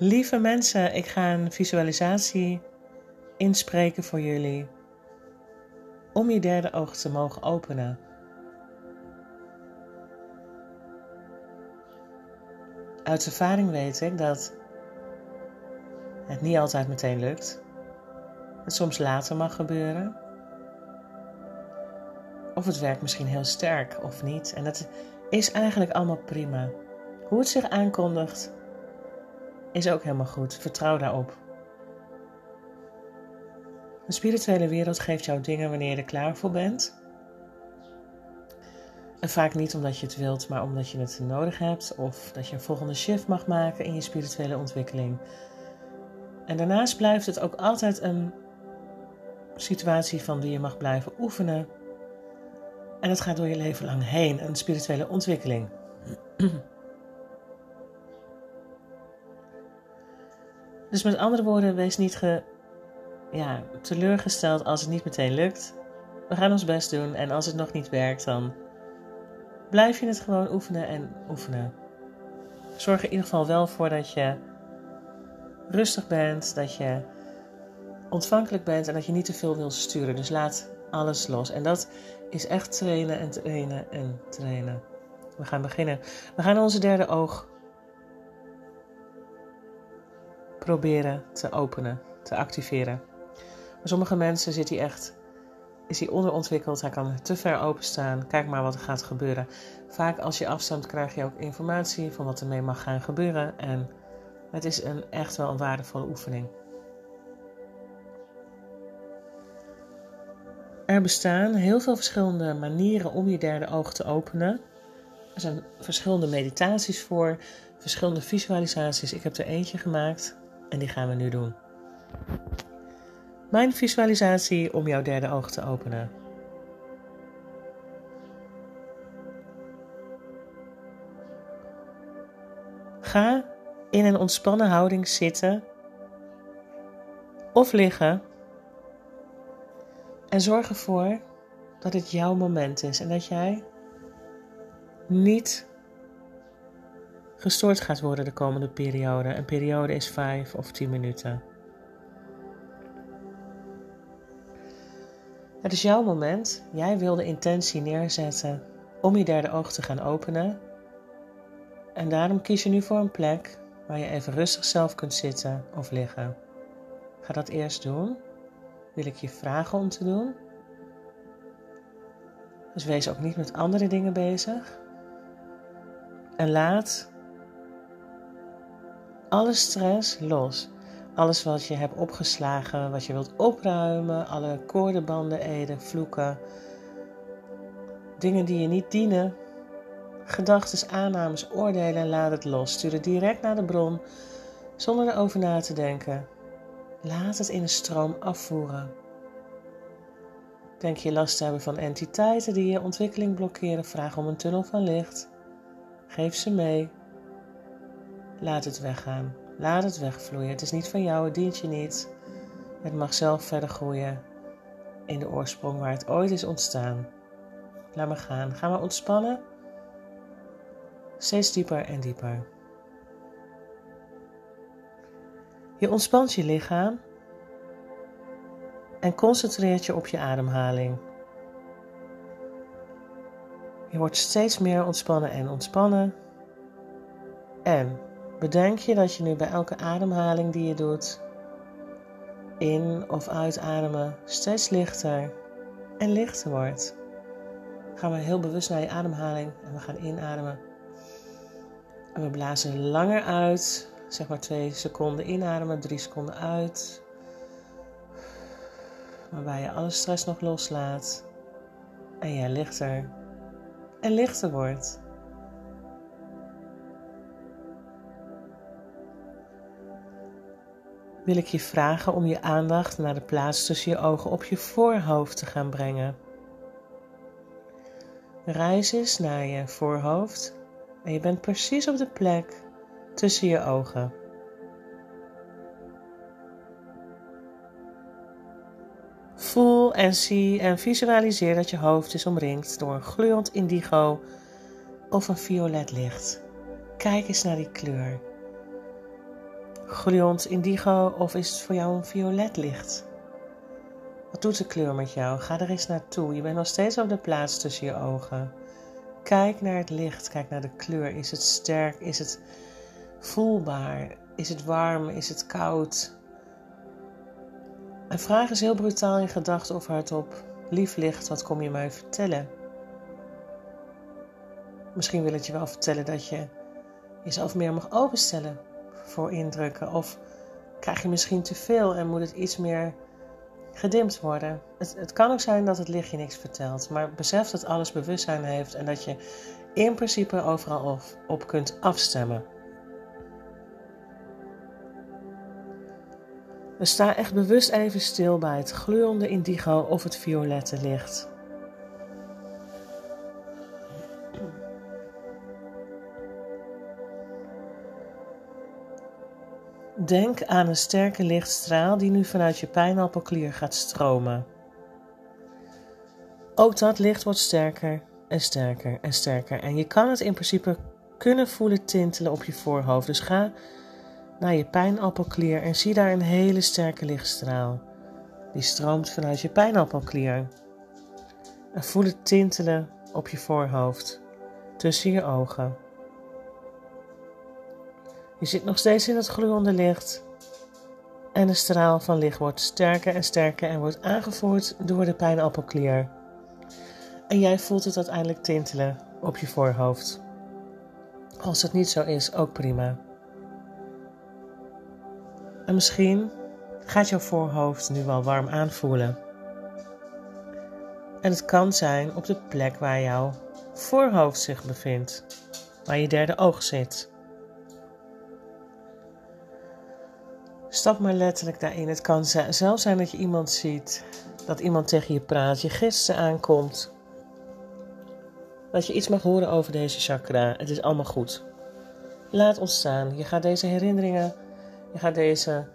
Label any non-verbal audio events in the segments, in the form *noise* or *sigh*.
Lieve mensen, ik ga een visualisatie inspreken voor jullie om je derde oog te mogen openen. Uit ervaring weet ik dat het niet altijd meteen lukt. Het soms later mag gebeuren. Of het werkt misschien heel sterk of niet. En dat is eigenlijk allemaal prima. Hoe het zich aankondigt, is ook helemaal goed. Vertrouw daarop. De spirituele wereld geeft jou dingen wanneer je er klaar voor bent. En vaak niet omdat je het wilt, maar omdat je het nodig hebt of dat je een volgende shift mag maken in je spirituele ontwikkeling. En daarnaast blijft het ook altijd een situatie van die je mag blijven oefenen. En het gaat door je leven lang heen, een spirituele ontwikkeling. *clears throat* dus met andere woorden, wees niet ge, ja, teleurgesteld als het niet meteen lukt. We gaan ons best doen en als het nog niet werkt, dan blijf je het gewoon oefenen en oefenen. Zorg er in ieder geval wel voor dat je rustig bent, dat je ontvankelijk bent en dat je niet te veel wil sturen. Dus laat alles los. En dat is echt trainen en trainen en trainen. We gaan beginnen. We gaan onze derde oog proberen te openen, te activeren. Bij sommige mensen zit hij echt, is hij onderontwikkeld, hij kan te ver openstaan. Kijk maar wat er gaat gebeuren. Vaak als je afstemt krijg je ook informatie van wat ermee mag gaan gebeuren. En het is een, echt wel een waardevolle oefening. Er bestaan heel veel verschillende manieren om je derde oog te openen. Er zijn verschillende meditaties voor, verschillende visualisaties. Ik heb er eentje gemaakt en die gaan we nu doen. Mijn visualisatie om jouw derde oog te openen. Ga in een ontspannen houding zitten of liggen en zorg ervoor dat het jouw moment is en dat jij niet gestoord gaat worden de komende periode. Een periode is vijf of tien minuten. Het is jouw moment. Jij wil de intentie neerzetten om je derde oog te gaan openen. En daarom kies je nu voor een plek waar je even rustig zelf kunt zitten of liggen. Ga dat eerst doen. Wil ik je vragen om te doen. Dus wees ook niet met andere dingen bezig. En laat alle stress los. Alles wat je hebt opgeslagen, wat je wilt opruimen, alle koordenbanden, eden, vloeken, dingen die je niet dienen, gedachten, aannames, oordelen, laat het los. Stuur het direct naar de bron, zonder erover na te denken. Laat het in een stroom afvoeren. Denk je last te hebben van entiteiten die je ontwikkeling blokkeren, vraag om een tunnel van licht. Geef ze mee. Laat het weggaan. Laat het wegvloeien. Het is niet van jou, het dient je niet. Het mag zelf verder groeien in de oorsprong waar het ooit is ontstaan. Laat maar gaan. Ga maar ontspannen. Steeds dieper en dieper. Je ontspant je lichaam en concentreert je op je ademhaling. Je wordt steeds meer ontspannen en ontspannen. En bedenk je dat je nu bij elke ademhaling die je doet, in of uitademen, steeds lichter en lichter wordt. Gaan we heel bewust naar je ademhaling en we gaan inademen. En we blazen langer uit, zeg maar twee seconden inademen, drie seconden uit. Waarbij je alle stress nog loslaat en jij lichter en lichter wordt. Wil ik je vragen om je aandacht naar de plaats tussen je ogen op je voorhoofd te gaan brengen. Reis eens naar je voorhoofd en je bent precies op de plek tussen je ogen. Voel en zie en visualiseer dat je hoofd is omringd door een gloeiend indigo of een violet licht. Kijk eens naar die kleur. Gloeiend indigo of is het voor jou een violet licht? Wat doet de kleur met jou? Ga er eens naartoe. Je bent nog steeds op de plaats tussen je ogen. Kijk naar het licht, kijk naar de kleur. Is het sterk? Is het voelbaar? Is het warm? Is het koud? En vraag eens heel brutaal in gedachten of hardop. Lief licht, wat kom je mij vertellen? Misschien wil het je wel vertellen dat je jezelf meer mag openstellen voor indrukken. Of krijg je misschien te veel en moet het iets meer gedimd worden. Het, het kan ook zijn dat het lichtje niks vertelt, maar besef dat alles bewustzijn heeft en dat je in principe overal op, op kunt afstemmen. We sta echt bewust even stil bij het gleurende indigo of het violette licht. Denk aan een sterke lichtstraal die nu vanuit je pijnappelklier gaat stromen. Ook dat licht wordt sterker en sterker en sterker. En je kan het in principe kunnen voelen tintelen op je voorhoofd. Dus ga naar je pijnappelklier en zie daar een hele sterke lichtstraal. Die stroomt vanuit je pijnappelklier. En voel het tintelen op je voorhoofd, tussen je ogen. Je zit nog steeds in het gloeiende licht. En de straal van licht wordt sterker en sterker en wordt aangevoerd door de pijnappelklier. En jij voelt het uiteindelijk tintelen op je voorhoofd. Als het niet zo is, ook prima. En misschien gaat jouw voorhoofd nu wel warm aanvoelen. En het kan zijn op de plek waar jouw voorhoofd zich bevindt, waar je derde oog zit. Stap maar letterlijk daarin. Het kan zelfs zijn dat je iemand ziet, dat iemand tegen je praat, je gidsen aankomt. Dat je iets mag horen over deze chakra. Het is allemaal goed. Laat ontstaan. Je gaat deze herinneringen, je gaat deze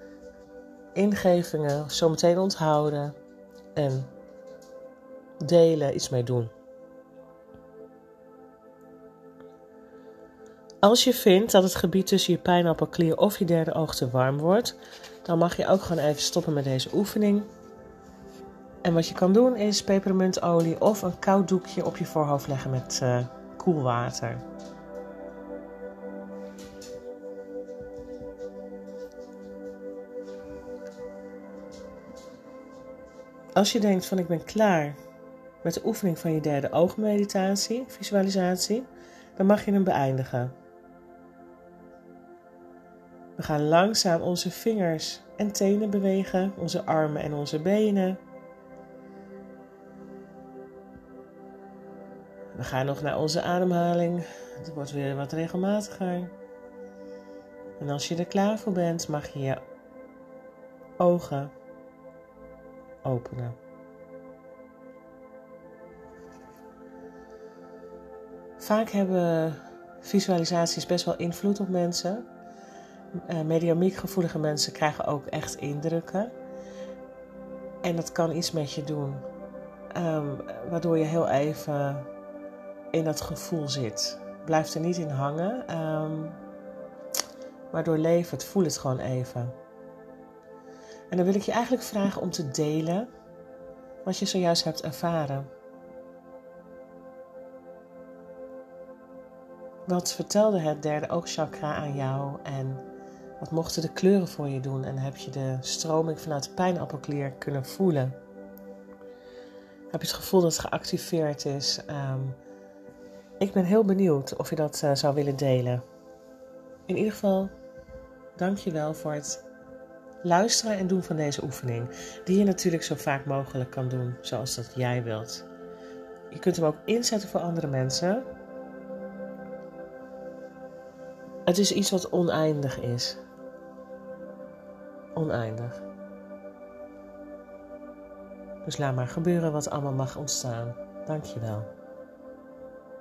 ingevingen zometeen onthouden en delen, iets mee doen. Als je vindt dat het gebied tussen je pijnappelklier of je derde oog te warm wordt, dan mag je ook gewoon even stoppen met deze oefening. En wat je kan doen is pepermuntolie of een koud doekje op je voorhoofd leggen met uh, koel water. Als je denkt van ik ben klaar met de oefening van je derde oogmeditatie, visualisatie, dan mag je hem beëindigen. We gaan langzaam onze vingers en tenen bewegen, onze armen en onze benen. We gaan nog naar onze ademhaling. Het wordt weer wat regelmatiger. En als je er klaar voor bent, mag je je ogen openen. Vaak hebben visualisaties best wel invloed op mensen. Uh, mediamiek gevoelige mensen krijgen ook echt indrukken. En dat kan iets met je doen. Ehm, waardoor je heel even in dat gevoel zit. Blijf er niet in hangen. Um, maar doorleef het. Voel het gewoon even. En dan wil ik je eigenlijk vragen om te delen wat je zojuist hebt ervaren. Wat vertelde het derde oogchakra aan jou en wat mochten de kleuren voor je doen en heb je de stroming vanuit de pijnappelklier kunnen voelen? Heb je het gevoel dat het geactiveerd is? Ehm, ik ben heel benieuwd of je dat uh, zou willen delen. In ieder geval, dank je wel voor het luisteren en doen van deze oefening. Die je natuurlijk zo vaak mogelijk kan doen zoals dat jij wilt. Je kunt hem ook inzetten voor andere mensen. Het is iets wat oneindig is. Oneindig. Dus laat maar gebeuren wat allemaal mag ontstaan. Dankjewel.